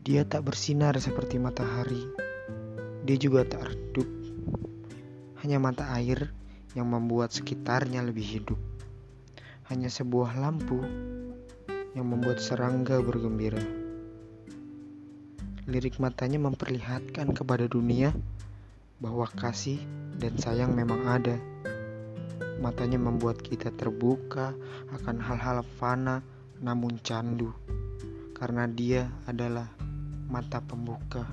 Dia tak bersinar seperti matahari. Dia juga tak redup. Hanya mata air yang membuat sekitarnya lebih hidup. Hanya sebuah lampu yang membuat serangga bergembira. Lirik matanya memperlihatkan kepada dunia bahwa kasih dan sayang memang ada. Matanya membuat kita terbuka akan hal-hal fana namun candu, karena dia adalah mata pembuka.